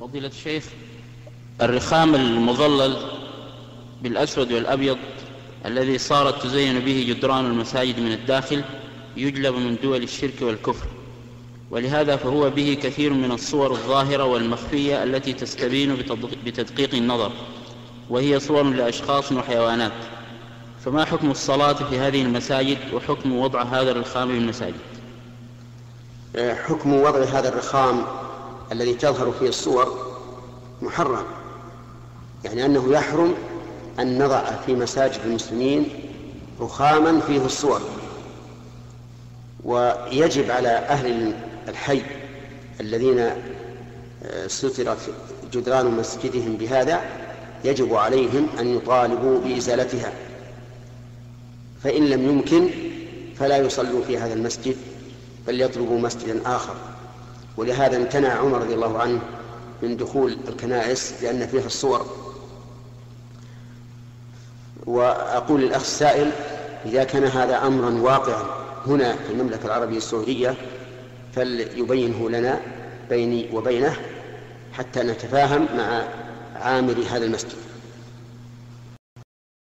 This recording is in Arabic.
فضيلة الشيخ الرخام المظلل بالأسود والأبيض الذي صارت تزين به جدران المساجد من الداخل يجلب من دول الشرك والكفر ولهذا فهو به كثير من الصور الظاهرة والمخفية التي تستبين بتدقيق النظر وهي صور لأشخاص وحيوانات. فما حكم الصلاة في هذه المساجد وحكم وضع هذا الرخام في المساجد؟ حكم وضع هذا الرخام الذي تظهر فيه الصور محرم يعني أنه يحرم أن نضع في مساجد المسلمين رخاما فيه الصور. ويجب على أهل الحي الذين آه، سترت جدران مسجدهم بهذا يجب عليهم أن يطالبوا بإزالتها. فإن لم يمكن فلا يصلوا في هذا المسجد بل يطلبوا مسجدا آخر. ولهذا امتنع عمر رضي الله عنه من دخول الكنائس لأن فيها الصور. وأقول للأخ السائل إذا كان هذا أمرا واقعا هنا في المملكة العربية السعودية فليبينه لنا بيني وبينه حتى نتفاهم مع عامل هذا المسجد.